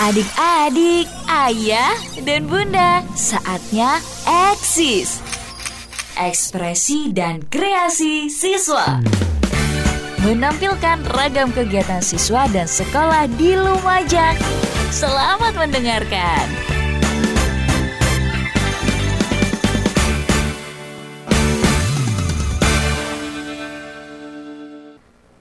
Adik-adik, ayah, dan bunda, saatnya eksis. Ekspresi dan kreasi siswa. Menampilkan ragam kegiatan siswa dan sekolah di Lumajang. Selamat mendengarkan.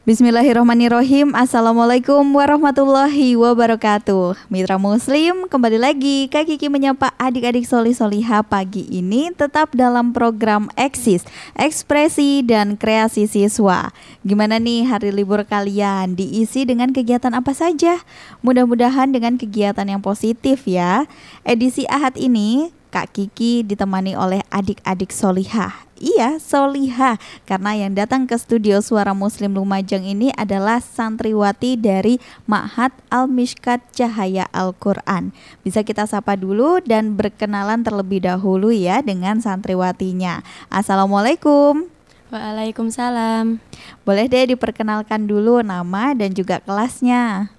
Bismillahirrahmanirrahim. Assalamualaikum warahmatullahi wabarakatuh. Mitra Muslim kembali lagi. Kak Kiki menyapa adik-adik soli soliha pagi ini Tetap dalam program Eksis Ekspresi dan kreasi siswa. Gimana nih hari libur kalian? Diisi dengan kegiatan apa saja? Mudah-mudahan dengan kegiatan yang positif ya. Edisi Ahad ini Kak Kiki ditemani oleh adik-adik solihah Iya, Soliha. Karena yang datang ke studio Suara Muslim Lumajang ini adalah santriwati dari Ma'had Al-Mishkat Cahaya Al-Quran. Bisa kita sapa dulu dan berkenalan terlebih dahulu ya dengan santriwatinya. Assalamualaikum. Waalaikumsalam. Boleh deh diperkenalkan dulu nama dan juga kelasnya.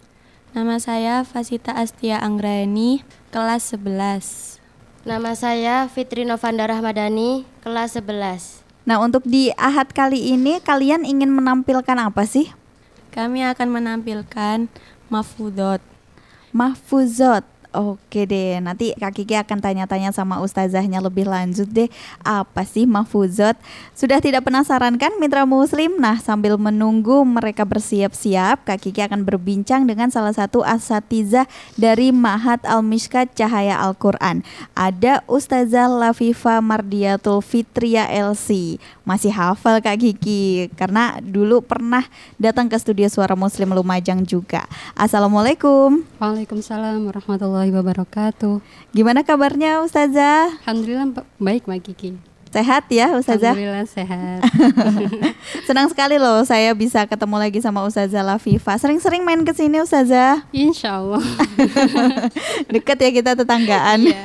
Nama saya Fasita Astia Anggrani, kelas 11. Nama saya Fitri Novanda Rahmadani, kelas 11. Nah, untuk di Ahad kali ini kalian ingin menampilkan apa sih? Kami akan menampilkan mafudot. Mahfuzot. Oke deh, nanti Kak Kiki akan tanya-tanya sama ustazahnya lebih lanjut deh. Apa sih mahfuzot? Sudah tidak penasaran kan mitra muslim? Nah sambil menunggu mereka bersiap-siap Kak Kiki akan berbincang dengan salah satu asatizah dari Mahat Al-Mishkat Cahaya Al-Quran. Ada Ustazah Lafifa Mardiatul Fitria LC Masih hafal Kak Kiki? Karena dulu pernah datang ke studio Suara Muslim Lumajang juga. Assalamualaikum. Waalaikumsalam warahmatullahi wabarakatuh. Gimana kabarnya Ustazah? Alhamdulillah ba- baik Mbak Kiki. Sehat ya Ustazah? Alhamdulillah sehat. Senang sekali loh saya bisa ketemu lagi sama Ustazah Lafifa. Sering-sering main ke sini Ustazah. Insya Allah. Deket ya kita tetanggaan. Iya.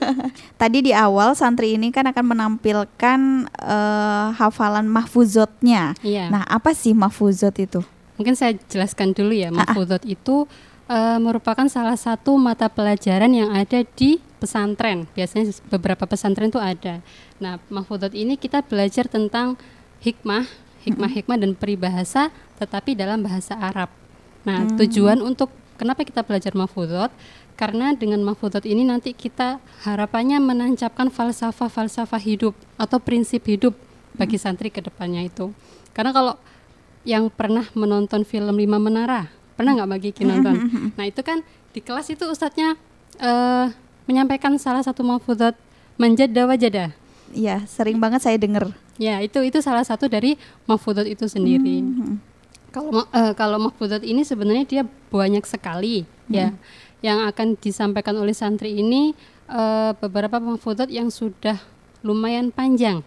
Tadi di awal santri ini kan akan menampilkan eh, hafalan mahfuzotnya. Iya. Nah, apa sih mahfuzot itu? Mungkin saya jelaskan dulu ya. Mahfudot itu eh, merupakan salah satu mata pelajaran yang ada di pesantren. Biasanya beberapa pesantren itu ada. Nah, mahfudot ini kita belajar tentang hikmah, hikmah-hikmah dan peribahasa, tetapi dalam bahasa Arab. Nah, tujuan untuk kenapa kita belajar mahfudot? Karena dengan mahfudot ini nanti kita harapannya menancapkan falsafah-falsafah hidup atau prinsip hidup bagi santri ke depannya itu. Karena kalau yang pernah menonton film Lima Menara, pernah nggak Mbak Kiki nonton? Nah itu kan di kelas itu ustadznya eh, menyampaikan salah satu mahfudot manjada wajada. Iya, sering banget saya denger. Ya itu itu salah satu dari mahfudot itu sendiri. Kalau ma- eh, kalau mahfudot ini sebenarnya dia banyak sekali ya yang akan disampaikan oleh santri ini eh, beberapa mahfudot yang sudah lumayan panjang.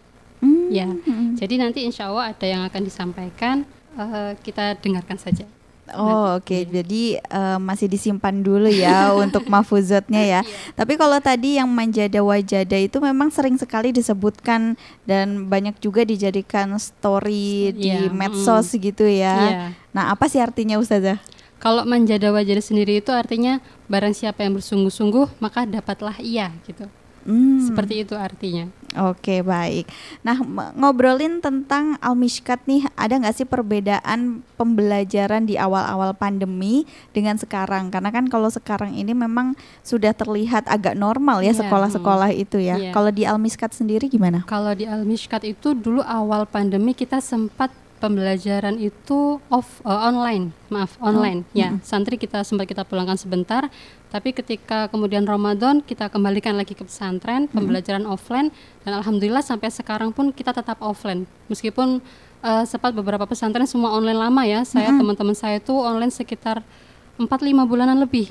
Ya, jadi nanti insya Allah ada yang akan disampaikan eh, kita dengarkan saja. Oh oke, jadi eh, masih disimpan dulu ya untuk mahfuzatnya ya. Tapi kalau tadi yang manjada wajada itu memang sering sekali disebutkan dan banyak juga dijadikan story di Iya, medsos gitu ya. Iya. Nah apa sih artinya Ustazah? Kalau manjada wajada sendiri itu artinya barang siapa yang bersungguh-sungguh maka dapatlah ia gitu. Hmm, Seperti itu artinya. Oke baik. Nah ngobrolin tentang al-mishkat nih, ada nggak sih perbedaan pembelajaran di awal-awal pandemi dengan sekarang? Karena kan kalau sekarang ini memang sudah terlihat agak normal ya Iya, sekolah-sekolah itu ya. Iya. Kalau di al-mishkat sendiri gimana? Kalau di Al-Mishkat itu dulu awal pandemi kita sempat pembelajaran itu off eh, online, maaf online. Ya, santri kita sempat kita pulangkan sebentar, tapi ketika kemudian Ramadan kita kembalikan lagi ke pesantren, pembelajaran offline dan alhamdulillah sampai sekarang pun kita tetap offline. Meskipun eh, sempat beberapa pesantren semua online lama ya. Saya teman-teman saya itu online sekitar 4 5 bulanan lebih.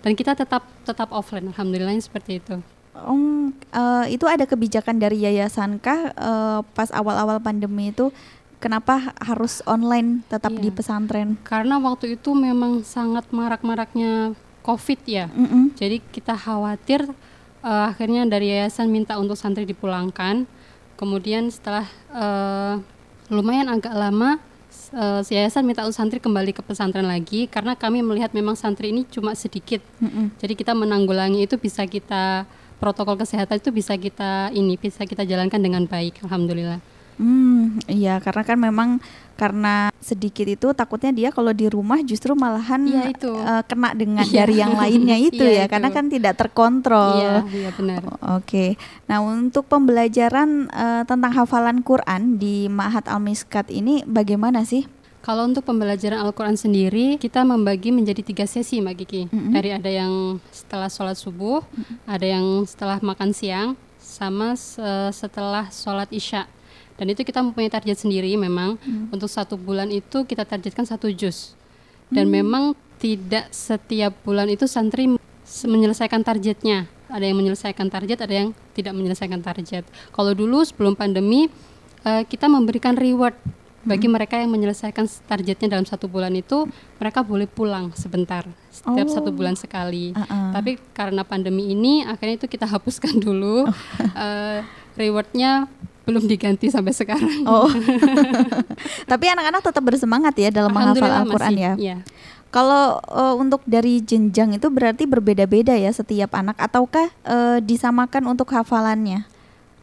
Dan kita tetap tetap offline alhamdulillahnya seperti itu. Oh, eh, itu ada kebijakan dari yayasankah eh, pas awal-awal pandemi itu kenapa harus online tetap Iya. di pesantren? Karena waktu itu memang sangat marak-maraknya COVID ya. Mm-mm. Jadi kita khawatir eh, akhirnya dari yayasan minta untuk santri dipulangkan. Kemudian setelah eh, lumayan agak lama uh, yayasan minta santri kembali ke pesantren lagi karena kami melihat memang santri ini cuma sedikit. Mm-mm. Jadi kita menanggulangi itu bisa kita protokol kesehatan itu bisa kita ini bisa kita jalankan dengan baik alhamdulillah. Hmm, iya karena kan memang karena sedikit itu takutnya dia kalau di rumah justru malahan Iya, itu. eh, kena dengan Iya. dari yang lainnya itu Iya, ya itu. karena kan tidak terkontrol. Iya, iya benar. Oke. Nah, untuk pembelajaran eh, tentang hafalan Quran di Ma'had Al-Miskat ini bagaimana sih? Kalau untuk pembelajaran Al-Quran sendiri, kita membagi menjadi tiga sesi, Mbak Kiki. Mm-mm. Dari ada yang setelah sholat subuh, ada yang setelah makan siang, sama se- setelah sholat isya. Dan itu kita mempunyai target sendiri memang. Untuk satu bulan itu kita targetkan satu juz. Dan memang tidak setiap bulan itu santri menyelesaikan targetnya. Ada yang menyelesaikan target, ada yang tidak menyelesaikan target. Kalau dulu sebelum pandemi, eh, kita memberikan reward bagi mereka yang menyelesaikan targetnya dalam satu bulan itu mereka boleh pulang sebentar setiap Oh. satu bulan sekali Uh-uh. tapi karena pandemi ini akhirnya itu kita hapuskan dulu Eh, rewardnya belum diganti sampai sekarang Oh. Tapi anak-anak tetap bersemangat ya dalam menghafal Al-Qur'an ya. iya. Kalau eh, untuk dari jenjang itu berarti berbeda-beda ya setiap anak ataukah eh, disamakan untuk hafalannya?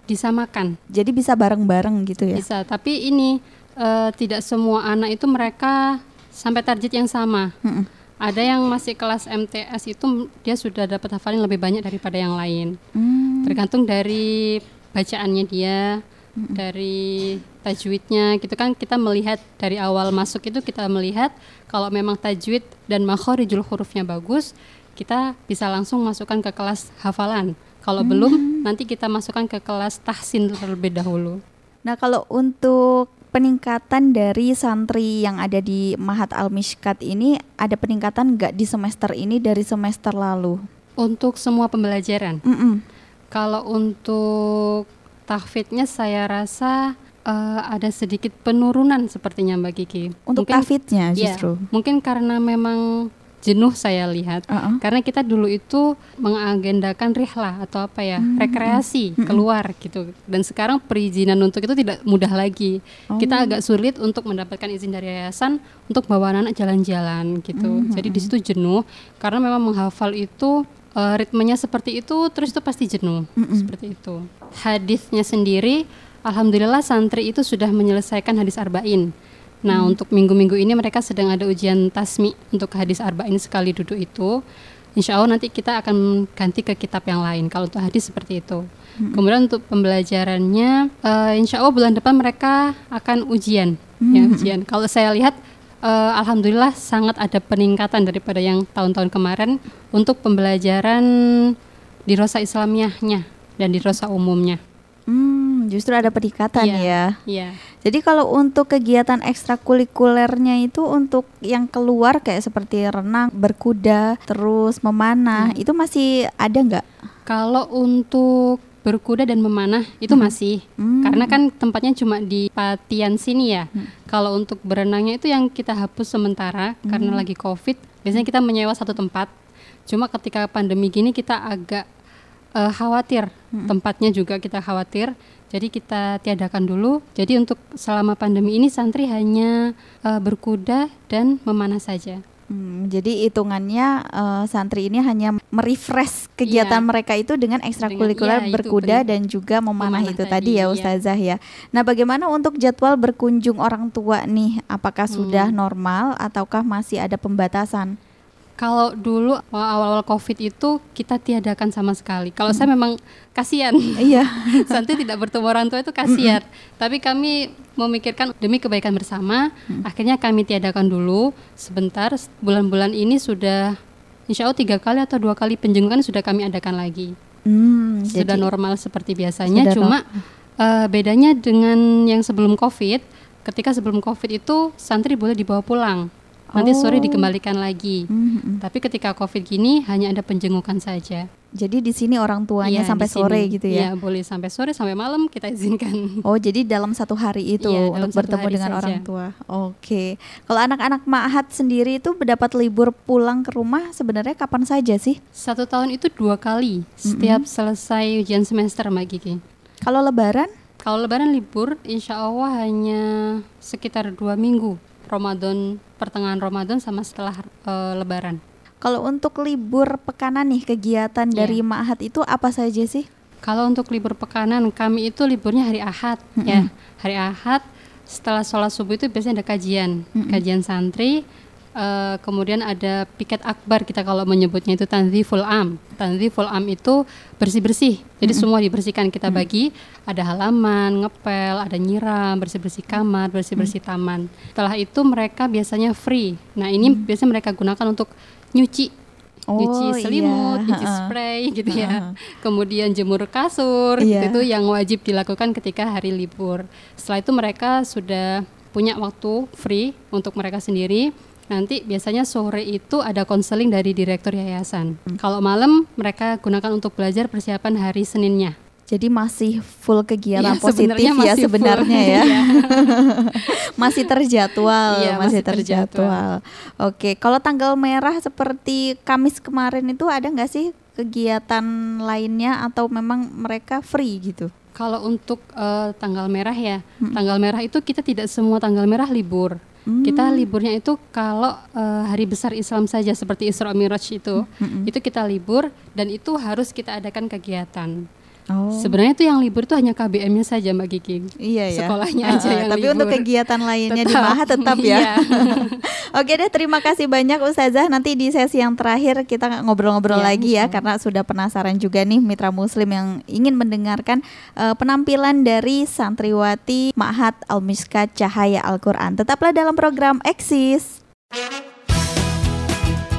disamakan Jadi bisa bareng-bareng gitu ya. bisa tapi ini eh, tidak semua anak itu mereka sampai target yang sama Mm-mm. ada yang masih kelas MTS itu dia sudah dapat hafalan lebih banyak daripada yang lain Hmm. tergantung dari bacaannya dia dari tajwidnya gitu kan kita melihat dari awal masuk itu kita melihat kalau memang tajwid dan makhorijul hurufnya bagus kita bisa langsung masukkan ke kelas hafalan. Kalau belum nanti kita masukkan ke kelas tahsin terlebih dahulu. Nah, kalau untuk peningkatan dari santri yang ada di Mahat Al-Mishkat ini ada peningkatan nggak di semester ini dari semester lalu? untuk semua pembelajaran? Mm-mm. Kalau untuk tahfidnya saya rasa eh, ada sedikit penurunan sepertinya Mbak Kiki. Untuk Mungkin- tafidnya Iya, justru. mungkin karena memang jenuh saya lihat. Uh-uh. Karena kita dulu itu mengagendakan rihlah atau apa ya, rekreasi keluar gitu. Dan sekarang perizinan untuk itu tidak mudah lagi. Kita agak sulit untuk mendapatkan izin dari yayasan untuk bawa anak jalan-jalan gitu. Jadi di situ jenuh karena memang menghafal itu eh, ritmenya seperti itu terus itu pasti jenuh seperti itu. Hadisnya sendiri alhamdulillah santri itu sudah menyelesaikan hadis arba'in. Nah, untuk minggu-minggu ini mereka sedang ada ujian tasmi untuk hadis arba'in sekali duduk itu. Insya Allah nanti kita akan ganti ke kitab yang lain kalau untuk hadis seperti itu. Kemudian untuk pembelajarannya, eh, Insya Allah bulan depan mereka akan ujian, ya ujian. Kalau saya lihat, eh, Alhamdulillah sangat ada peningkatan daripada yang tahun-tahun kemarin untuk pembelajaran di rosa Islamiyahnya dan di rosa umumnya. Hmm, justru ada peningkatan Iya, ya. Iya. Jadi kalau untuk kegiatan ekstrakurikulernya itu untuk yang keluar kayak seperti renang, berkuda, terus memanah, Hmm. itu masih ada nggak? Kalau untuk berkuda dan memanah itu masih Hmm. karena kan tempatnya cuma di Patian sini ya. Kalau untuk berenangnya itu yang kita hapus sementara karena lagi Covid. Biasanya kita menyewa satu tempat. Cuma ketika pandemi gini kita agak eh, khawatir tempatnya juga kita khawatir. Jadi kita tiadakan dulu. Jadi untuk selama pandemi ini santri hanya eh, berkuda dan memanah saja. Hmm, jadi hitungannya eh, santri ini hanya merefresh kegiatan Iya. mereka itu dengan ekstrakurikuler iya, berkuda dan juga memanah, Memanah itu tadi, tadi ya iya. Ustazah ya. Nah, bagaimana untuk jadwal berkunjung orang tua nih? Apakah sudah Hmm. normal ataukah masih ada pembatasan? Kalau dulu awal-awal COVID itu kita tiadakan sama sekali. Kalau saya memang kasihan. Iya. Santri tidak bertemu orang tua itu kasihan. Tapi kami memikirkan demi kebaikan bersama, akhirnya kami tiadakan dulu sebentar. Bulan-bulan ini sudah insya Allah tiga kali atau dua kali penjengkukan sudah kami adakan lagi. Hmm, Sudah jadi- normal seperti biasanya. Cuma eh, bedanya dengan yang sebelum COVID, ketika sebelum COVID itu santri boleh dibawa pulang. Nanti sore Oh. dikembalikan lagi. Mhm. Tapi ketika COVID gini hanya ada penjengukan saja. Jadi di sini orang tuanya Iya, sampai sore gitu ya. Iya, boleh sampai sore sampai malam kita izinkan. Oh, jadi dalam satu hari itu dalam untuk bertemu dengan saja. orang tua. Oke. Kalau anak-anak Ma'had sendiri itu mendapat libur pulang ke rumah sebenarnya kapan saja sih? Satu tahun itu dua kali setiap selesai ujian semester Mbak Kiki. Kalau lebaran? Kalau Lebaran libur, insya Allah hanya sekitar dua minggu. Ramadan, pertengahan Ramadan sama setelah uh, Lebaran. Kalau untuk libur pekanan nih kegiatan yeah. dari Ma'had itu apa saja sih? Kalau untuk libur pekanan kami itu liburnya hari Ahad mm -hmm. ya. Hari Ahad setelah sholat subuh itu biasanya ada kajian, mm -hmm. kajian santri Uh, kemudian ada piket akbar kita kalau menyebutnya itu tanziful am. Tanziful am itu bersih-bersih. Jadi mm -hmm. semua dibersihkan kita bagi ada halaman, ngepel, ada nyiram, bersih-bersih kamar, bersih-bersih mm -hmm. taman. Setelah itu mereka biasanya free. Nah, ini mm -hmm. biasanya mereka gunakan untuk nyuci Oh, nyuci selimut, iya. nyuci spray gitu ya. Kemudian jemur kasur, iya. itu yang wajib dilakukan ketika hari libur. Setelah itu mereka sudah punya waktu free untuk mereka sendiri Nanti biasanya sore itu ada konseling dari direktur yayasan. Hmm. Kalau malam mereka gunakan untuk belajar persiapan hari Seninnya. Jadi masih full kegiatan ya, positif ya sebenarnya ya. Iya. masih terjadwal, ya, masih, masih terjadwal. Oke, kalau tanggal merah seperti Kamis kemarin itu ada nggak sih kegiatan lainnya atau memang mereka free gitu? Kalau untuk uh, tanggal merah ya, hmm. tanggal merah itu kita tidak semua tanggal merah libur. Hmm. Kita liburnya itu kalau uh, hari besar Islam saja seperti Isra Miraj itu, hmm. itu kita libur dan itu harus kita adakan kegiatan. Oh. Sebenarnya itu yang libur itu hanya KBM-nya saja Mbak Kiki. Iya ya. Sekolahnya uh, aja yang Tapi libur. untuk kegiatan lainnya tetap. di Maha tetap ya. Iya. Oke deh, terima kasih banyak Ustazah. Nanti di sesi yang terakhir kita ngobrol-ngobrol ya, lagi ya karena sudah penasaran juga nih mitra muslim yang ingin mendengarkan uh, penampilan dari santriwati Mahat Al-Miskat Cahaya Al-Qur'an. Tetaplah dalam program Eksis.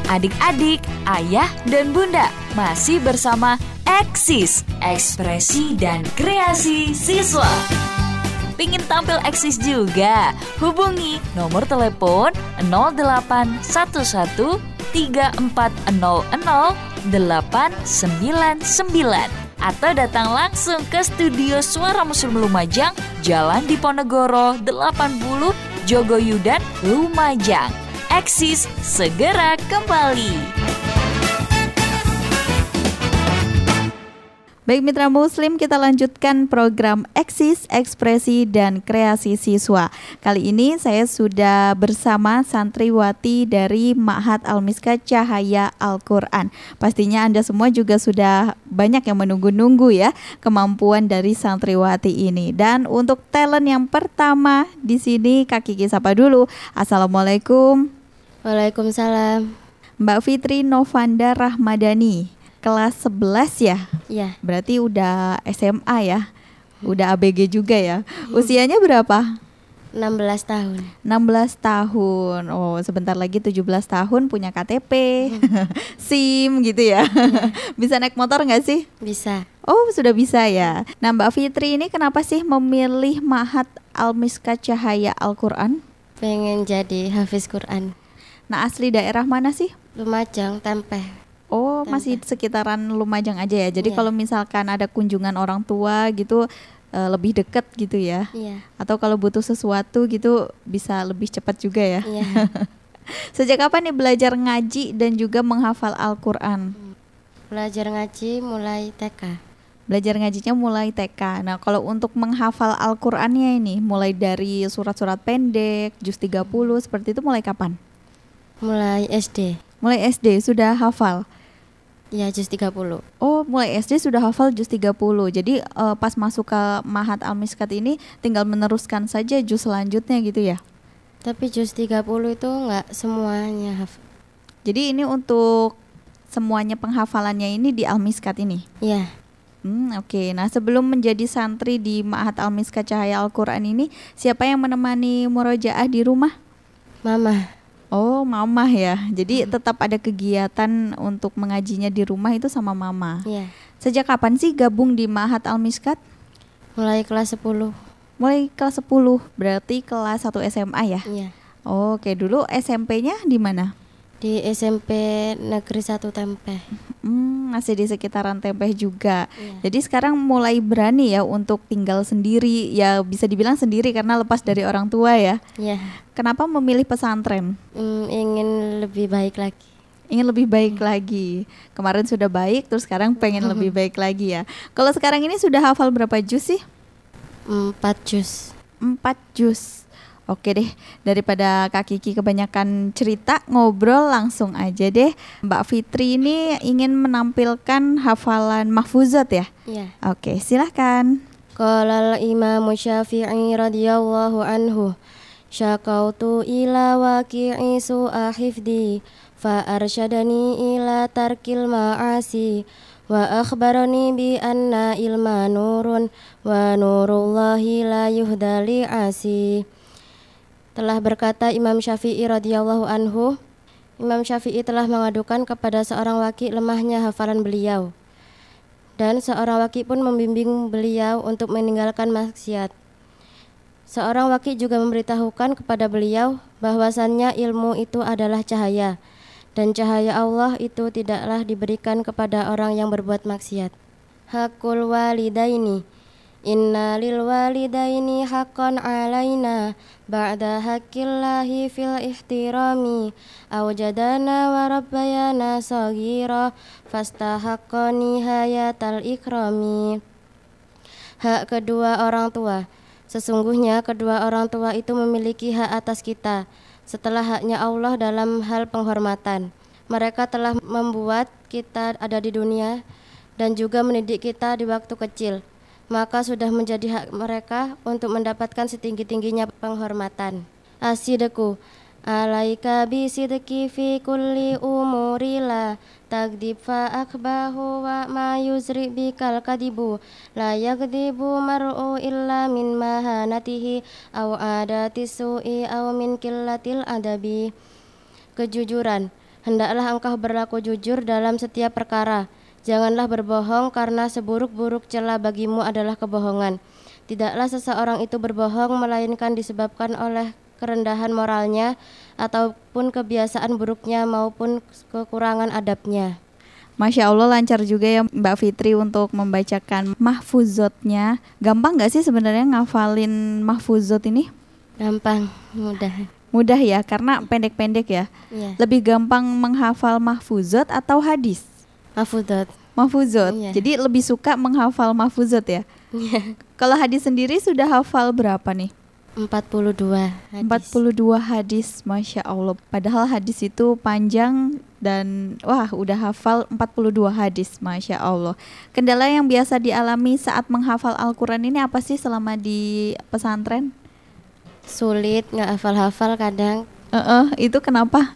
Adik-adik, ayah, dan bunda masih bersama Eksis, ekspresi dan kreasi siswa. Pingin tampil eksis juga? Hubungi nomor telepon 0811 3400 899 atau datang langsung ke studio Suara Muslim Lumajang, Jalan Diponegoro 80, Jogoyudan, Lumajang. Eksis segera kembali. Baik mitra muslim kita lanjutkan program Eksis, Ekspresi, dan Kreasi Siswa. Kali ini saya sudah bersama santriwati dari Ma'had Al-Miska Cahaya Al-Quran. Pastinya Anda semua juga sudah banyak yang menunggu-nunggu ya kemampuan dari santriwati ini. Dan untuk talent yang pertama di sini Kak Kiki sapa dulu. Assalamualaikum. Waalaikumsalam. Mbak Fitri Novanda Rahmadani, kelas 11 ya? Iya. Berarti udah SMA ya? Udah ABG juga ya? Usianya berapa? 16 tahun. 16 tahun. Oh, sebentar lagi 17 tahun punya KTP, SIM gitu ya. Bisa naik motor nggak sih? Bisa. Oh, sudah bisa ya. Nah, Mbak Fitri ini kenapa sih memilih Mahat Al-Miska Cahaya Al-Qur'an? Pengen jadi hafiz Quran. Nah asli daerah mana sih? Lumajang, Tempe. Oh masih sekitaran Lumajang aja ya. Jadi yeah. kalau misalkan ada kunjungan orang tua gitu uh, lebih deket gitu ya. Yeah. Atau kalau butuh sesuatu gitu bisa lebih cepat juga ya. Yeah. Sejak kapan nih belajar ngaji dan juga menghafal Al-Quran? Belajar ngaji mulai TK. Belajar ngajinya mulai TK. Nah, kalau untuk menghafal Al-Qur'annya ini mulai dari surat-surat pendek, juz 30 seperti itu mulai kapan? Mulai SD. Mulai SD sudah hafal. Ya, juz 30. Oh, mulai SD sudah hafal juz 30. Jadi uh, pas masuk ke Mahat Al-Miskat ini tinggal meneruskan saja juz selanjutnya gitu ya. Tapi juz 30 itu enggak semuanya hafal. Jadi ini untuk semuanya penghafalannya ini di Al-Miskat ini. Iya. Hmm, oke. Okay. Nah, sebelum menjadi santri di Mahat Al-Miskat Cahaya Al-Qur'an ini, siapa yang menemani murojaah di rumah? Mama. Oh, mama ya. Jadi hmm. tetap ada kegiatan untuk mengajinya di rumah itu sama mama. Iya. Sejak kapan sih gabung di Mahat Al-Miskat? Mulai kelas 10. Mulai kelas 10, berarti kelas 1 SMA ya? Iya. Oke, dulu SMP-nya di mana? Di SMP Negeri 1 Tempe. Hmm, masih di sekitaran Tempe juga. Iya. Jadi sekarang mulai berani ya untuk tinggal sendiri, ya bisa dibilang sendiri karena lepas dari orang tua ya. Iya. Kenapa memilih pesantren? Hmm, ingin lebih baik lagi. Ingin lebih baik hmm. lagi. Kemarin sudah baik, terus sekarang pengen hmm. lebih baik lagi ya. Kalau sekarang ini sudah hafal berapa juz sih? Empat jus. Empat jus. Oke deh, daripada Kak Kiki kebanyakan cerita, ngobrol langsung aja deh. Mbak Fitri ini ingin menampilkan hafalan mahfuzat ya? Iya. Oke, silahkan. Qala al-Imam Syafi'i radhiyallahu anhu Syakautu ila waqi'i su'a hifdi Fa arsyadani ila tarkil ma'asi Wa akhbarani bi anna ilma nurun Wa nurullahi la yuhdali asi Telah berkata Imam Syafi'i radhiyallahu anhu Imam Syafi'i telah mengadukan kepada seorang waki lemahnya hafalan beliau dan seorang waki pun membimbing beliau untuk meninggalkan maksiat. Seorang waki juga memberitahukan kepada beliau bahwasannya ilmu itu adalah cahaya dan cahaya Allah itu tidaklah diberikan kepada orang yang berbuat maksiat. Hakul walidaini Inna lil walidaini haqqan alaina ba'da haqqillahi fil ihtirami. Awjadana wa rabbayana saghira fastahaqqani hayatal ikrami. Hak kedua orang tua. Sesungguhnya kedua orang tua itu memiliki hak atas kita. Setelah haknya Allah dalam hal penghormatan. Mereka telah membuat kita ada di dunia dan juga mendidik kita di waktu kecil maka sudah menjadi hak mereka untuk mendapatkan setinggi-tingginya penghormatan. Asideku, alaika bisidki fi kulli umurila tagdib fa akbahu wa ma yuzri bikal kadibu la yagdibu mar'u illa min mahanatihi aw adati su'i aw min killatil adabi kejujuran hendaklah engkau berlaku jujur dalam setiap perkara Janganlah berbohong karena seburuk-buruk celah bagimu adalah kebohongan. Tidaklah seseorang itu berbohong melainkan disebabkan oleh kerendahan moralnya ataupun kebiasaan buruknya maupun kekurangan adabnya. Masya Allah lancar juga ya Mbak Fitri untuk membacakan mahfuzotnya. Gampang gak sih sebenarnya ngafalin mahfuzot ini? Gampang, mudah. Mudah ya, karena pendek-pendek ya. Iya. Lebih gampang menghafal mahfuzot atau hadis? Mahfuzat. Mahfuzot. Iya. Jadi lebih suka menghafal mahfuzot ya. Iya. Kalau hadis sendiri sudah hafal berapa nih? 42 hadis. 42 hadis, Masya Allah. Padahal hadis itu panjang dan wah udah hafal 42 hadis, Masya Allah. Kendala yang biasa dialami saat menghafal Al-Quran ini apa sih selama di pesantren? Sulit, nggak hafal-hafal kadang. Eh, itu kenapa?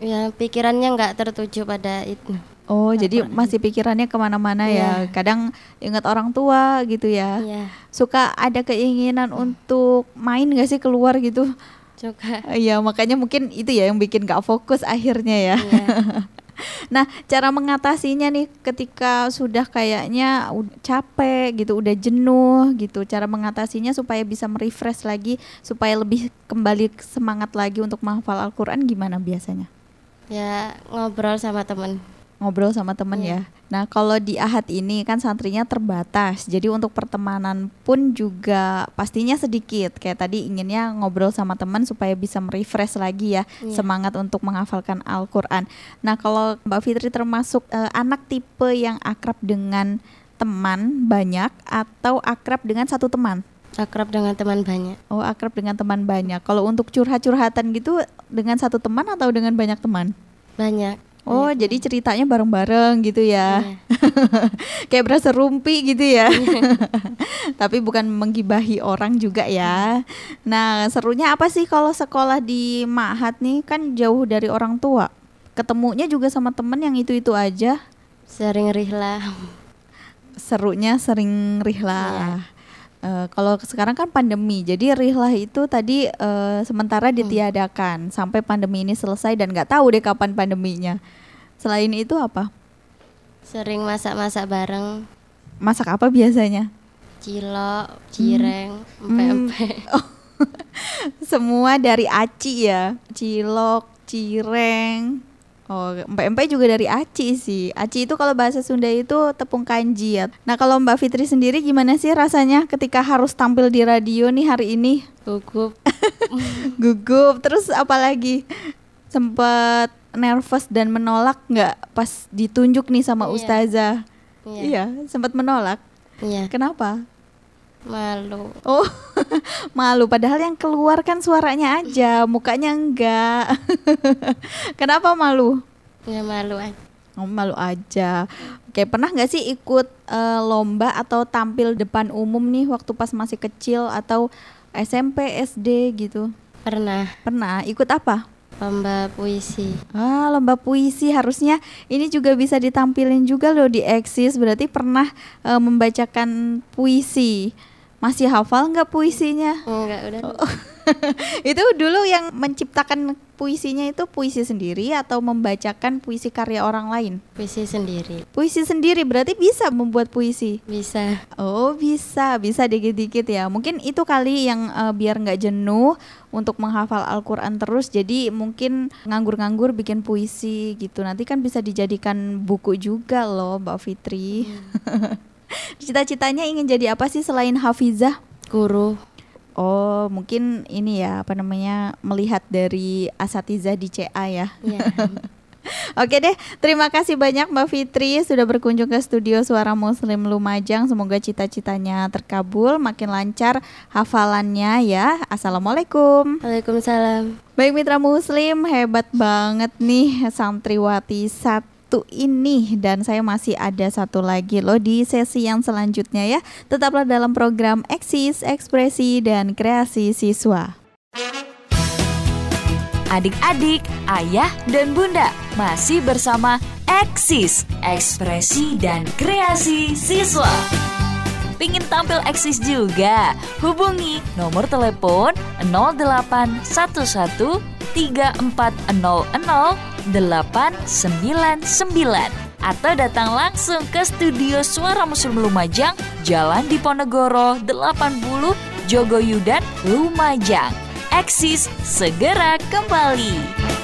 Ya pikirannya nggak tertuju pada itu. Oh, jadi masih pikirannya ke mana-mana ya. Iya. Kadang ingat orang tua gitu ya. Iya. Suka ada keinginan untuk main gak sih keluar gitu? Juga. Iya, makanya mungkin itu ya yang bikin gak fokus akhirnya ya. Iya. Nah, cara mengatasinya nih ketika sudah kayaknya capek gitu, udah jenuh gitu. Cara mengatasinya supaya bisa merefresh lagi, supaya lebih kembali semangat lagi untuk menghafal Al-Qur'an gimana biasanya? ya ngobrol sama temen. Ngobrol sama temen Iya. ya. Nah, kalau di Ahad ini kan santrinya terbatas. Jadi untuk pertemanan pun juga pastinya sedikit. Kayak tadi inginnya ngobrol sama teman supaya bisa merefresh lagi ya Iya. semangat untuk menghafalkan Al-Qur'an. Nah, kalau Mbak Fitri termasuk eh, anak tipe yang akrab dengan teman banyak atau akrab dengan satu teman? Akrab dengan teman banyak. Oh, akrab dengan teman banyak. Kalau untuk curhat-curhatan gitu dengan satu teman atau dengan banyak teman? Banyak. Oh, Banyak jadi ceritanya bareng-bareng gitu ya. Iya. Kayak berasa rumpi gitu ya. Tapi bukan menggibahi orang juga ya. Nah, serunya apa sih kalau sekolah di Mahat nih kan jauh dari orang tua. Ketemunya juga sama temen yang itu-itu aja. Sering rihlah. Serunya sering rihlah. Eh, kalau sekarang kan pandemi, jadi rihlah itu tadi eh, sementara ditiadakan sampai pandemi ini selesai dan nggak tahu deh kapan pandeminya. Selain itu apa? Sering masak-masak bareng. Masak apa biasanya? Cilok, cireng, Hmm. empek-empek. Semua dari aci ya, cilok, cireng. Oh, empek-empek juga dari aci sih. Aci itu kalau bahasa Sunda itu tepung kanji ya. Nah, kalau Mbak Fitri sendiri gimana sih rasanya ketika harus tampil di radio nih hari ini? Gugup. Gugup, terus apa lagi? Sempet nervous dan menolak nggak pas ditunjuk nih sama Iya. ustazah? Iya. Iya, sempat menolak. Iya. Kenapa? Malu. Oh, malu. Padahal yang keluar kan suaranya aja, mukanya enggak. Kenapa malu? Ya malu aja. Oh, malu aja. Oke, pernah nggak sih ikut uh, lomba atau tampil depan umum nih waktu pas masih kecil atau SMP, SD gitu? Pernah. Pernah. Ikut apa? Lomba puisi. Ah, lomba puisi harusnya ini juga bisa ditampilin juga loh di Eksis. Berarti pernah uh, membacakan puisi. Masih hafal nggak puisinya? Enggak, udah. Oh. itu dulu yang menciptakan puisinya itu puisi sendiri atau membacakan puisi karya orang lain? Puisi sendiri. Puisi sendiri berarti bisa membuat puisi? Bisa. Oh bisa, bisa dikit-dikit ya. Mungkin itu kali yang uh, biar nggak jenuh untuk menghafal Al-Quran terus. Jadi mungkin nganggur-nganggur bikin puisi gitu. Nanti kan bisa dijadikan buku juga loh Mbak Fitri. Hmm. Cita-citanya ingin jadi apa sih selain hafizah? Guru. Oh, mungkin ini ya apa namanya melihat dari asatiza di CA ya. Yeah. Oke deh, terima kasih banyak Mbak Fitri sudah berkunjung ke studio Suara Muslim Lumajang. Semoga cita-citanya terkabul, makin lancar hafalannya ya. Assalamualaikum. Waalaikumsalam. Baik mitra Muslim, hebat banget nih santriwati satu satu ini dan saya masih ada satu lagi loh di sesi yang selanjutnya ya. Tetaplah dalam program Eksis, Ekspresi dan Kreasi Siswa. Adik-adik, ayah dan bunda masih bersama Eksis, Ekspresi dan Kreasi Siswa. Pingin tampil eksis juga? Hubungi nomor telepon 0811 3400 899 atau datang langsung ke studio Suara Muslim Lumajang, Jalan Diponegoro 80, Jogoyudan, Lumajang. Eksis segera kembali.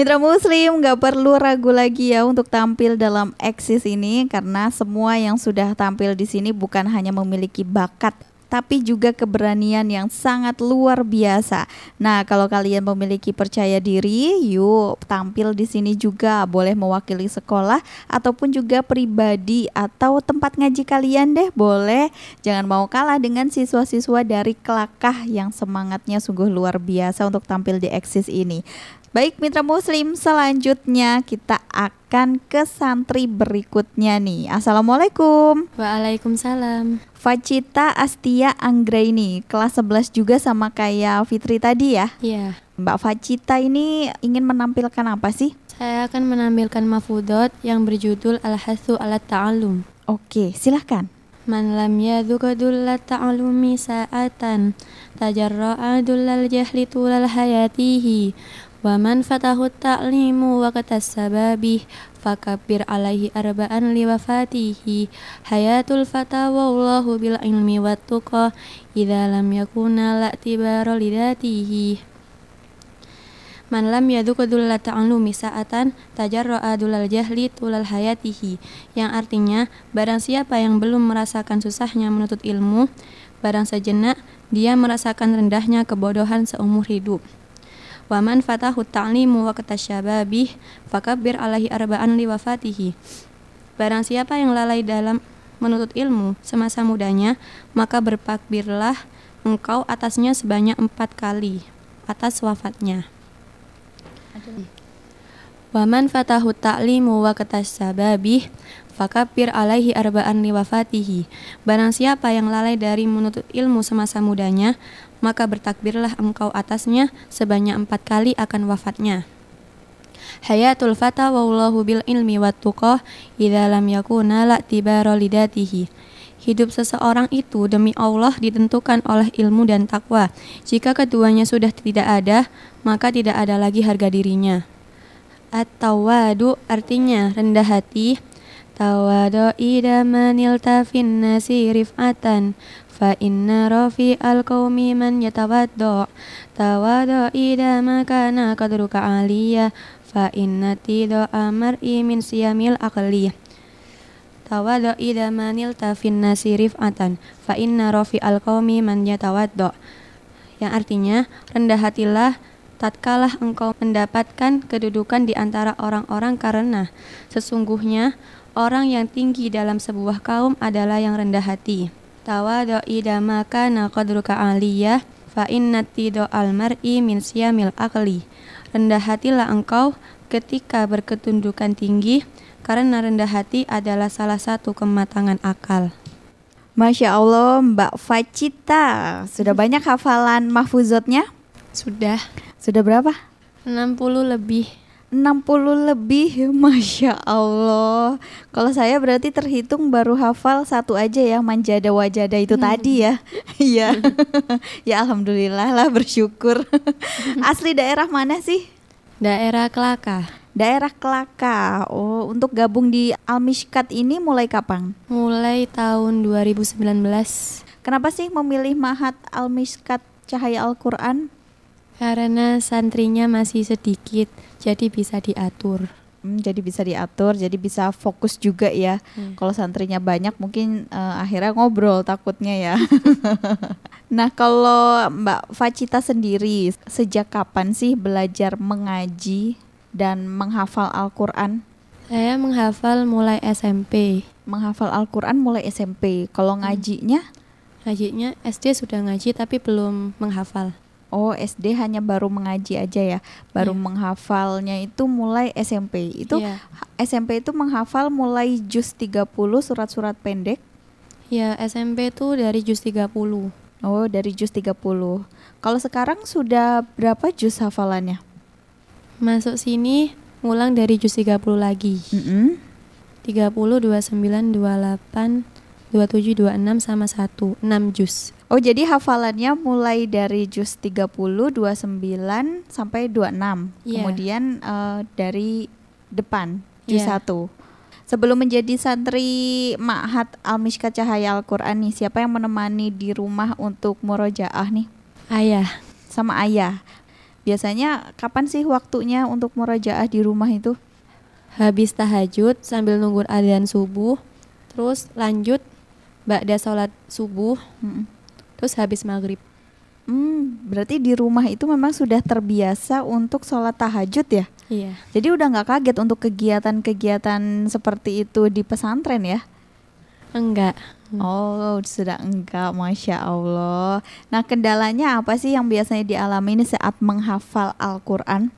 Mitra Muslim gak perlu ragu lagi ya untuk tampil dalam eksis ini karena semua yang sudah tampil di sini bukan hanya memiliki bakat tapi juga keberanian yang sangat luar biasa. Nah, kalau kalian memiliki percaya diri, yuk tampil di sini juga boleh mewakili sekolah ataupun juga pribadi atau tempat ngaji kalian deh, boleh. Jangan mau kalah dengan siswa-siswa dari Kelakah yang semangatnya sungguh luar biasa untuk tampil di eksis ini. Baik mitra muslim, selanjutnya kita akan ke santri berikutnya nih. Assalamualaikum. Waalaikumsalam. Facita Astia Anggraini, kelas 11 juga sama kayak Fitri tadi ya? Iya. Mbak Facita ini ingin menampilkan apa sih? Saya akan menampilkan mafudot yang berjudul Al-Hasu ala Ta'alum. Oke, silahkan. Man lam yadhuka dulla ta'alumi sa'atan tajarra'a dullal jahli tulal hayatihi wa man fatahu ta'limu wa katasababih fakabir alaihi arba'an liwafatihi. Hayatul fata wallahu bil ilmi wat tuqa idza lam yakuna la tibara lidatihi Man lam yadhuka dulla ta'allumi sa'atan tajarra'a dulal jahli tulal hayatihi. Yang artinya barang siapa yang belum merasakan susahnya menuntut ilmu barang sejenak dia merasakan rendahnya kebodohan seumur hidup Waman fatahu ta'limu wa katasyababih fakabir alaihi arba'an li wafatihi. Barang siapa yang lalai dalam menuntut ilmu semasa mudanya, maka berpakbirlah engkau atasnya sebanyak empat kali atas wafatnya. Waman fatahu ta'limu wa katasyababih fakabir alaihi arba'an li wafatihi. Barang siapa yang lalai dari menuntut ilmu semasa mudanya, maka bertakbirlah engkau atasnya sebanyak empat kali akan wafatnya. Hayatul fata wallahu bil ilmi wat tuqah idza lam yakuna la lidatihi. Hidup seseorang itu demi Allah ditentukan oleh ilmu dan takwa. Jika keduanya sudah tidak ada, maka tidak ada lagi harga dirinya. At-tawadu artinya rendah hati. Tawadu ida manil tafin nasi rif'atan fa inna rafi al qaumi man yatawaddo tawaddo ida makana kadruka aliyah fa inna tido amar'i min siyamil aqli. Tawaddo ida manil tafin nasirif atan fa inna rafi al qaumi man yatawaddo yang artinya rendah hatilah tatkala engkau mendapatkan kedudukan di antara orang-orang karena sesungguhnya Orang yang tinggi dalam sebuah kaum adalah yang rendah hati. Tawadoi damaka naqadruka aliyah fa innati al mar'i min siyamil akli. Rendah hatilah engkau ketika berketundukan tinggi karena rendah hati adalah salah satu kematangan akal. Masya Allah Mbak Facita Sudah banyak hafalan mahfuzotnya? Sudah Sudah berapa? 60 lebih 60 lebih Masya Allah Kalau saya berarti terhitung baru hafal satu aja ya Manjada wajada itu hmm. tadi ya Iya Ya Alhamdulillah lah bersyukur Asli daerah mana sih? Daerah Kelaka Daerah Kelaka Oh untuk gabung di Almishkat ini mulai kapan? Mulai tahun 2019 Kenapa sih memilih Mahat Almishkat Cahaya Al-Quran? Karena santrinya masih sedikit, jadi bisa diatur. Hmm, jadi bisa diatur, jadi bisa fokus juga ya. Hmm. Kalau santrinya banyak, mungkin uh, akhirnya ngobrol takutnya ya. nah, kalau Mbak Facita sendiri, sejak kapan sih belajar mengaji dan menghafal Al-Quran? Saya menghafal mulai SMP. Menghafal Al-Quran mulai SMP. Kalau hmm. ngajinya? Ngajinya SD sudah ngaji tapi belum menghafal. Oh, SD hanya baru mengaji aja ya. Baru yeah. menghafalnya itu mulai SMP. Itu yeah. SMP itu menghafal mulai juz 30 surat-surat pendek. Ya, SMP itu dari juz 30. Oh, dari juz 30. Kalau sekarang sudah berapa juz hafalannya? Masuk sini ngulang dari juz 30 lagi. Mm -hmm. 30, 29, 28, 27, 26 sama 1, 6 juz. Oh, jadi hafalannya mulai dari juz 30, 29 sampai 26. Yeah. Kemudian uh, dari depan juz yeah. 1. Sebelum menjadi santri Ma'had Al-Mishkat Cahaya Al-Qur'an nih, siapa yang menemani di rumah untuk murojaah nih? Ayah. Sama ayah. Biasanya kapan sih waktunya untuk murojaah di rumah itu? Habis tahajud sambil nunggu adzan subuh, terus lanjut ba'da sholat subuh. Hmm terus habis maghrib. Hmm, berarti di rumah itu memang sudah terbiasa untuk sholat tahajud ya? Iya. Jadi udah nggak kaget untuk kegiatan-kegiatan seperti itu di pesantren ya? Enggak. Oh, sudah enggak, masya Allah. Nah, kendalanya apa sih yang biasanya dialami ini saat menghafal Al-Quran?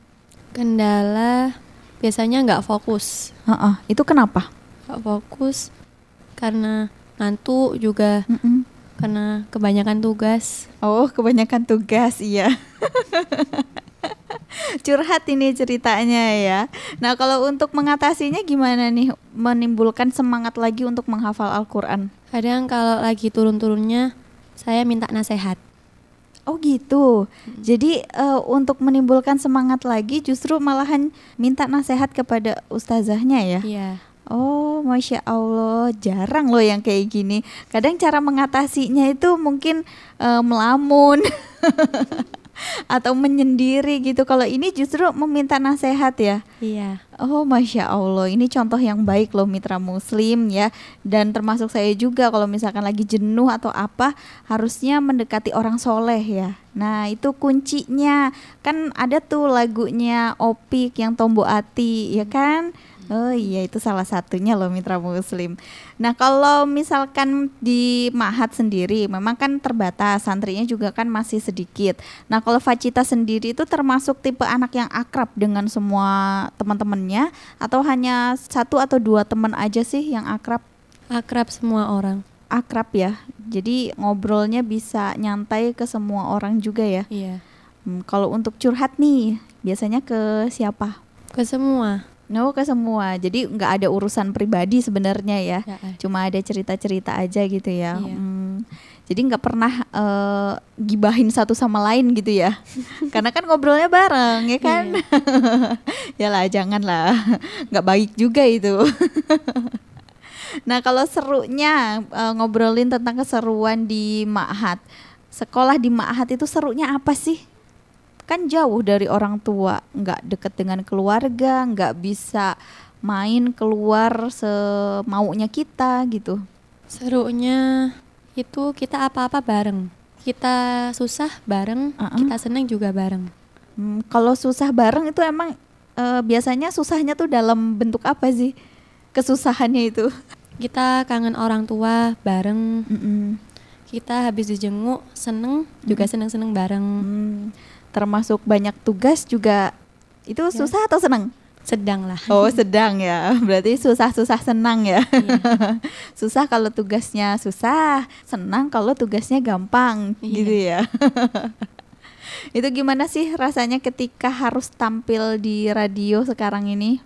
Kendala biasanya nggak fokus. Uh -uh, itu kenapa? Nggak fokus karena ngantuk juga. Mm -mm karena kebanyakan tugas. Oh, kebanyakan tugas, iya. Curhat ini ceritanya ya. Nah, kalau untuk mengatasinya gimana nih? Menimbulkan semangat lagi untuk menghafal Al-Qur'an. Kadang kalau lagi turun-turunnya saya minta nasihat. Oh gitu. Hmm. Jadi uh, untuk menimbulkan semangat lagi justru malahan minta nasihat kepada ustazahnya ya. Iya. Oh, masya Allah, jarang loh yang kayak gini. Kadang cara mengatasinya itu mungkin uh, melamun atau menyendiri gitu. Kalau ini justru meminta nasihat ya. Iya. Oh, masya Allah, ini contoh yang baik loh mitra Muslim ya. Dan termasuk saya juga kalau misalkan lagi jenuh atau apa, harusnya mendekati orang soleh ya. Nah itu kuncinya kan ada tuh lagunya Opik yang Tombo Ati ya kan Oh iya itu salah satunya loh mitra muslim. Nah kalau misalkan di Mahat sendiri memang kan terbatas santrinya juga kan masih sedikit. Nah kalau Facita sendiri itu termasuk tipe anak yang akrab dengan semua teman-temannya atau hanya satu atau dua teman aja sih yang akrab? Akrab semua orang. Akrab ya. Jadi ngobrolnya bisa nyantai ke semua orang juga ya. Iya. Hmm, kalau untuk curhat nih biasanya ke siapa? Ke semua No ke semua. Jadi nggak ada urusan pribadi sebenarnya ya. ya. Cuma ada cerita-cerita aja gitu ya. Iya. Hmm, jadi nggak pernah uh, gibahin satu sama lain gitu ya. Karena kan ngobrolnya bareng ya kan. Iya. ya lah janganlah. Nggak baik juga itu. nah kalau serunya uh, ngobrolin tentang keseruan di Ma'had. Sekolah di Ma'had itu serunya apa sih? Kan jauh dari orang tua nggak deket dengan keluarga nggak bisa main keluar semaunya kita gitu serunya itu kita apa-apa bareng kita susah bareng uh -uh. kita seneng juga bareng hmm, kalau susah bareng itu emang uh, biasanya susahnya tuh dalam bentuk apa sih kesusahannya itu? Kita kangen orang tua bareng. Mm-mm. Kita habis dijenguk seneng juga seneng-seneng bareng. Hmm, termasuk banyak tugas juga itu susah atau senang? Sedang lah. Oh sedang ya, berarti susah-susah senang ya. susah kalau tugasnya susah, senang kalau tugasnya gampang, Iya. gitu ya. itu gimana sih rasanya ketika harus tampil di radio sekarang ini?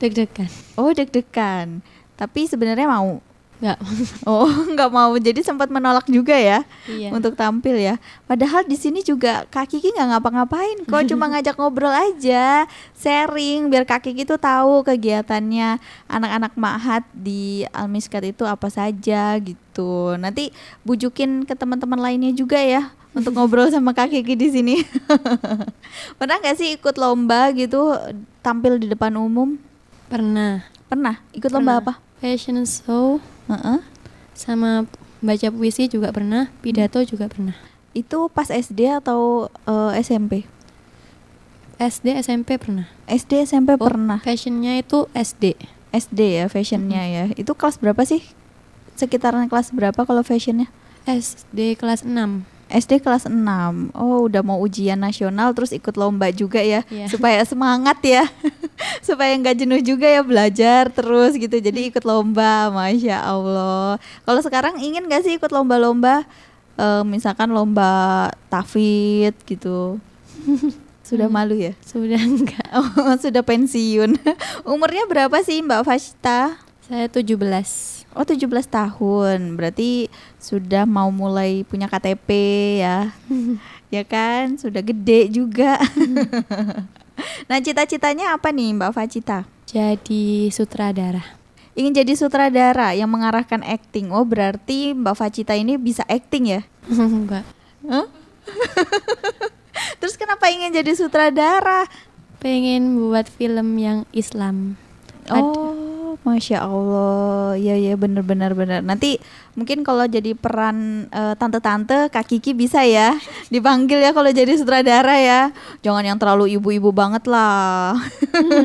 Deg-degan. Oh deg-degan, tapi sebenarnya mau. Enggak. Oh nggak mau, jadi sempat menolak juga ya Iya. untuk tampil ya. Padahal di sini juga Kak Kiki nggak ngapa-ngapain, kok cuma ngajak ngobrol aja, sharing biar Kak Kiki tuh tahu kegiatannya anak-anak Mahat di Almiskat itu apa saja gitu. Nanti bujukin ke teman-teman lainnya juga ya untuk ngobrol sama Kak Kiki di sini. Pernah nggak sih ikut lomba gitu tampil di depan umum? Pernah. Pernah. Ikut lomba apa? Pernah. Fashion show Heeh. sama baca puisi juga pernah, pidato juga pernah. Itu pas SD atau eh, SMP? SD, SMP pernah. SD SMP Oh, pernah. Fashionnya itu SD. SD ya fashionnya ya. Itu kelas berapa sih? Sekitaran kelas berapa kalau fashionnya? SD kelas 6. SD kelas 6. Oh, udah mau ujian nasional terus ikut lomba juga ya. Iya. Supaya semangat ya. Supaya nggak jenuh juga ya belajar terus gitu. Jadi ikut lomba, Masya Allah. Kalau sekarang ingin gak sih ikut lomba-lomba? Eh, misalkan lomba tafid gitu. Sudah malu ya? Sudah enggak. Oh, sudah pensiun. Umurnya berapa sih Mbak Fashta? Saya 17. Oh 17 tahun Berarti sudah mau mulai punya KTP ya Ya kan Sudah gede juga Nah cita-citanya apa nih Mbak Facita? Jadi sutradara. Ingin jadi sutradara yang mengarahkan acting Oh berarti Mbak Facita ini bisa acting ya? enggak. Hah? Terus kenapa ingin jadi sutradara? Pengen buat film yang Islam. Oh, masya Allah, ya ya bener-bener bener. Nanti mungkin kalau jadi peran eh, tante-tante, Kak Kiki bisa ya dipanggil ya kalau jadi sutradara ya. Jangan yang terlalu ibu-ibu banget lah.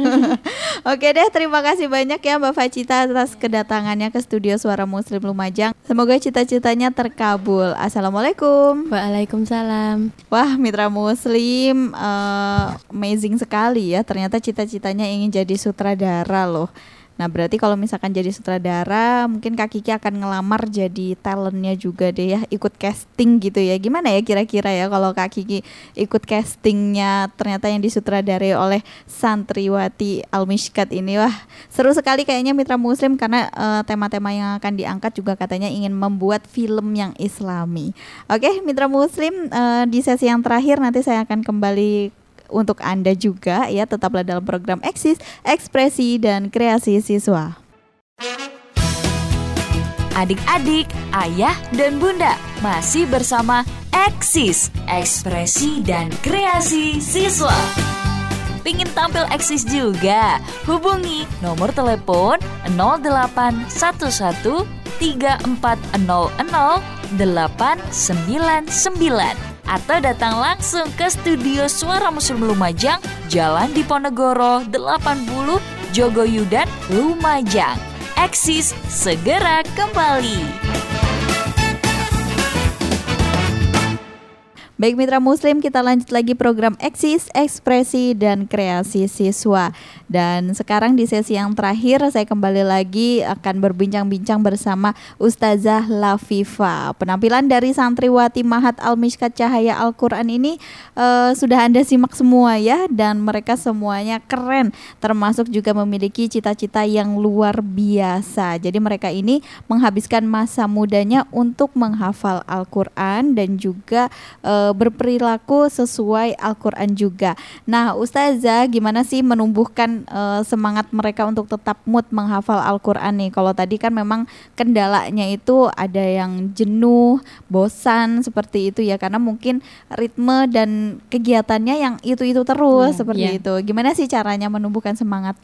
Oke deh, terima kasih banyak ya Mbak Facita atas kedatangannya ke studio Suara Muslim Lumajang. Semoga cita-citanya terkabul. Assalamualaikum. Waalaikumsalam. Wah, mitra muslim eh, amazing sekali ya. Ternyata cita-citanya ingin jadi sutradara loh. Nah, berarti kalau misalkan jadi sutradara, mungkin Kak Kiki akan ngelamar jadi talentnya juga deh ya, ikut casting gitu ya. Gimana ya kira-kira ya kalau Kak Kiki ikut castingnya ternyata yang disutradarai oleh Santriwati Almishkat ini. Wah, seru sekali kayaknya mitra muslim karena eh, tema-tema yang akan diangkat juga katanya ingin membuat film yang islami. Oke, mitra muslim eh, di sesi yang terakhir nanti saya akan kembali untuk Anda juga ya tetaplah dalam program Eksis, Ekspresi dan Kreasi Siswa. Adik-adik, ayah, dan bunda masih bersama Eksis, ekspresi dan kreasi siswa. Pingin tampil eksis juga? Hubungi nomor telepon 0811 3400 899 atau datang langsung ke studio Suara Muslim Lumajang, Jalan Diponegoro 80 Jogoyudan, Lumajang. Eksis segera kembali. Baik mitra muslim kita lanjut lagi program Eksis, Ekspresi dan Kreasi Siswa. Dan sekarang di sesi yang terakhir saya kembali lagi akan berbincang-bincang bersama Ustazah Lafifa. Penampilan dari santriwati Mahat Al-Mishkat Cahaya Al-Quran ini eh, sudah Anda simak semua ya Dan mereka semuanya keren Termasuk juga memiliki cita-cita yang luar biasa. Jadi mereka ini menghabiskan masa mudanya untuk menghafal Al-Quran Dan juga eh, berperilaku sesuai Al-Quran juga. Nah, Ustazah, gimana sih menumbuhkan eh, semangat mereka untuk tetap mood menghafal Al-Quran nih? Kalau tadi kan memang kendalanya itu ada yang jenuh, bosan seperti itu ya, karena mungkin ritme dan kegiatannya yang itu-itu terus Ya, seperti ya. itu. Gimana sih caranya menumbuhkan semangat?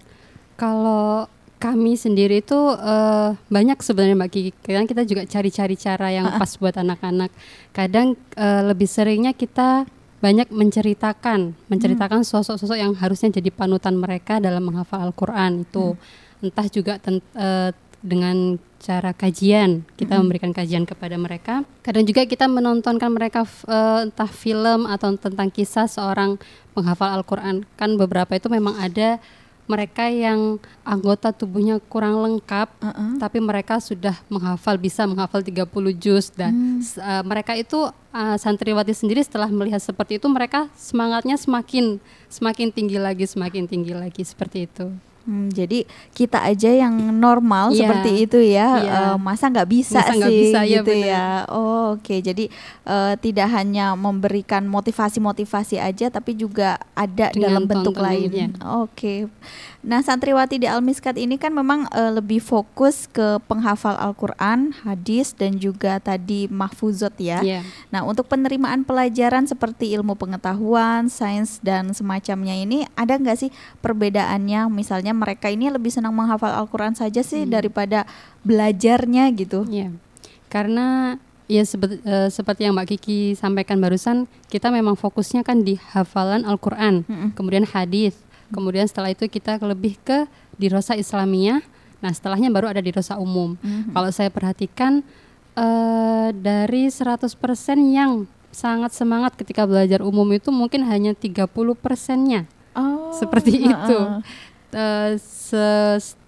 Kalau kami sendiri itu eh, banyak sebenarnya Mbak Kiki. Kadang kita juga cari-cari cara yang pas buat anak-anak. Kadang eh, lebih seringnya kita banyak menceritakan, menceritakan sosok-sosok yang harusnya jadi panutan mereka dalam menghafal Al-Qur'an itu. Entah juga tent, uh, dengan cara kajian, kita memberikan kajian kepada mereka. Kadang juga kita menontonkan mereka uh, entah film atau tentang kisah seorang penghafal Al-Qur'an. Kan beberapa itu memang ada mereka yang anggota tubuhnya kurang lengkap uh -uh. tapi mereka sudah menghafal bisa menghafal 30 juz dan hmm. uh, mereka itu uh, santriwati sendiri setelah melihat seperti itu mereka semangatnya semakin semakin tinggi lagi semakin tinggi lagi seperti itu Hmm, jadi kita aja yang normal yeah. seperti itu ya, yeah. Iya. uh, masa nggak bisa masa sih bisa, ya gitu ya. ya. Oh oke, okay. jadi uh, tidak hanya memberikan motivasi-motivasi aja, tapi juga ada Dengan dalam bentuk lain. Oke. Okay. Nah, santriwati di Al-Miskat ini kan memang uh, lebih fokus ke penghafal Al-Qur'an, hadis dan juga tadi mahfuzot ya. Yeah. Nah, untuk penerimaan pelajaran seperti ilmu pengetahuan, sains dan semacamnya ini ada nggak sih perbedaannya? Misalnya mereka ini lebih senang menghafal Al-Qur'an saja sih hmm. daripada belajarnya gitu. Yeah. Karena Ya seperti, uh, seperti yang Mbak Kiki sampaikan barusan, kita memang fokusnya kan di hafalan Al-Qur'an, -hmm. kemudian hadis, Kemudian setelah itu kita lebih ke dirosa Islamiyah. Nah, setelahnya baru ada dirosa umum. Mm-hmm. Kalau saya perhatikan uh, dari 100% yang sangat semangat ketika belajar umum itu mungkin hanya 30 persennya. Oh, Seperti uh, itu. Uh, se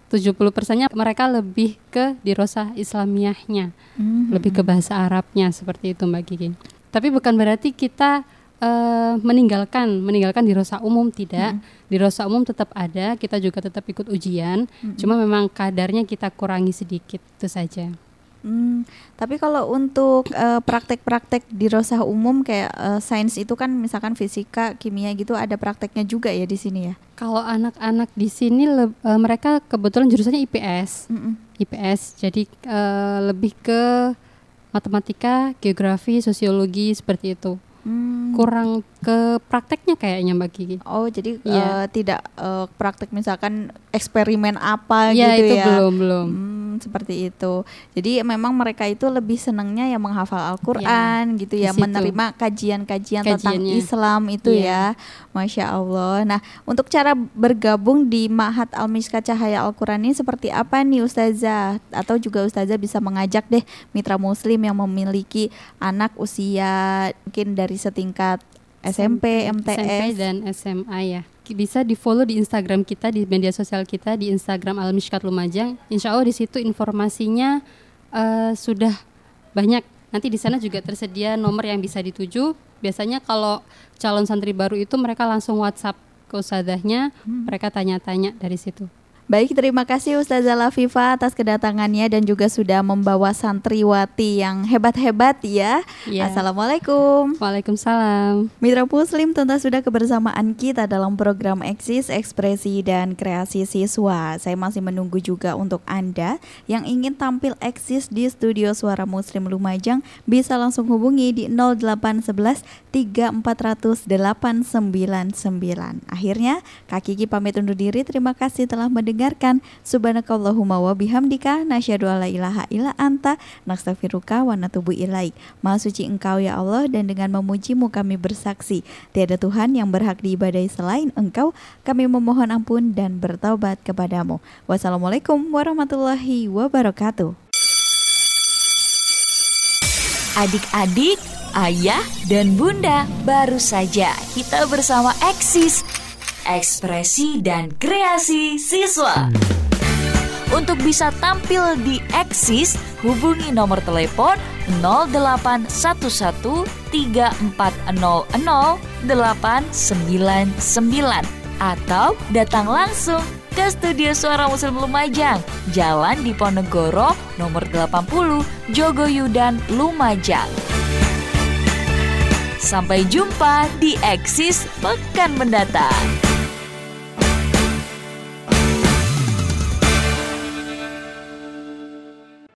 70 persennya mereka lebih ke dirosa Islamiyahnya, mm-hmm. lebih ke bahasa Arabnya seperti itu Mbak Kiki. Tapi bukan berarti kita uh, meninggalkan meninggalkan di rosa umum tidak hmm. di rosa umum tetap ada kita juga tetap ikut ujian hmm. cuma memang kadarnya kita kurangi sedikit itu saja Hmm, tapi kalau untuk uh, praktek-praktek di rosa umum kayak uh, sains itu kan misalkan fisika, kimia gitu ada prakteknya juga ya di sini ya. Kalau anak-anak di sini uh, mereka kebetulan jurusannya IPS. Mm -mm. IPS. Jadi uh, lebih ke matematika, geografi, sosiologi seperti itu. Hmm. Kurang ke prakteknya kayaknya Mbak Kiki. Oh, jadi yeah. Iya. uh, tidak uh, praktek misalkan eksperimen apa yeah, gitu itu ya. belum belum. Hmm, seperti itu. Jadi memang mereka itu lebih senangnya yang menghafal Al-Qur'an yeah, gitu ya, menerima kajian-kajian tentang Islam itu yeah. ya. Masya Allah. Nah, untuk cara bergabung di Mahat Al-Miska Cahaya Al-Qur'an ini seperti apa nih Ustazah? Atau juga Ustazah bisa mengajak deh mitra muslim yang memiliki anak usia mungkin dari setingkat SMP, MTS SMP dan SMA ya. Bisa di follow di Instagram kita di media sosial kita di Instagram Al Mishkat Lumajang. Insya Allah di situ informasinya uh, sudah banyak. Nanti di sana juga tersedia nomor yang bisa dituju. Biasanya kalau calon santri baru itu mereka langsung WhatsApp ke ustazahnya, hmm. mereka tanya-tanya dari situ. Baik, terima kasih Ustazah Lafifa atas kedatangannya dan juga sudah membawa santriwati yang hebat-hebat ya. Yeah. Assalamualaikum. Waalaikumsalam. Mitra Muslim tuntas sudah kebersamaan kita dalam program Eksis, Ekspresi dan Kreasi Siswa. Saya masih menunggu juga untuk Anda yang ingin tampil eksis di studio Suara Muslim Lumajang bisa langsung hubungi di 0811 3400 899. Akhirnya, Kak Kiki pamit undur diri. Terima kasih telah mendengar mendengarkan. Subhanakallahumma wa bihamdika nasyhadu alla ilaha illa anta nastaghfiruka wa natubu ilaik. Maha suci Engkau ya Allah dan dengan memujimu kami bersaksi tiada Tuhan yang berhak diibadai selain Engkau. Kami memohon ampun dan bertaubat kepadamu. Wassalamualaikum warahmatullahi wabarakatuh. Adik-adik, ayah, dan bunda, baru saja kita bersama Eksis ekspresi, dan kreasi siswa. Untuk bisa tampil di Eksis, hubungi nomor telepon 08413400 atau datang langsung ke Studio Suara Muslim Lumajang, Jalan Diponegoro nomor 80, Jogoyudan, Lumajang. Sampai jumpa di Eksis pekan mendatang.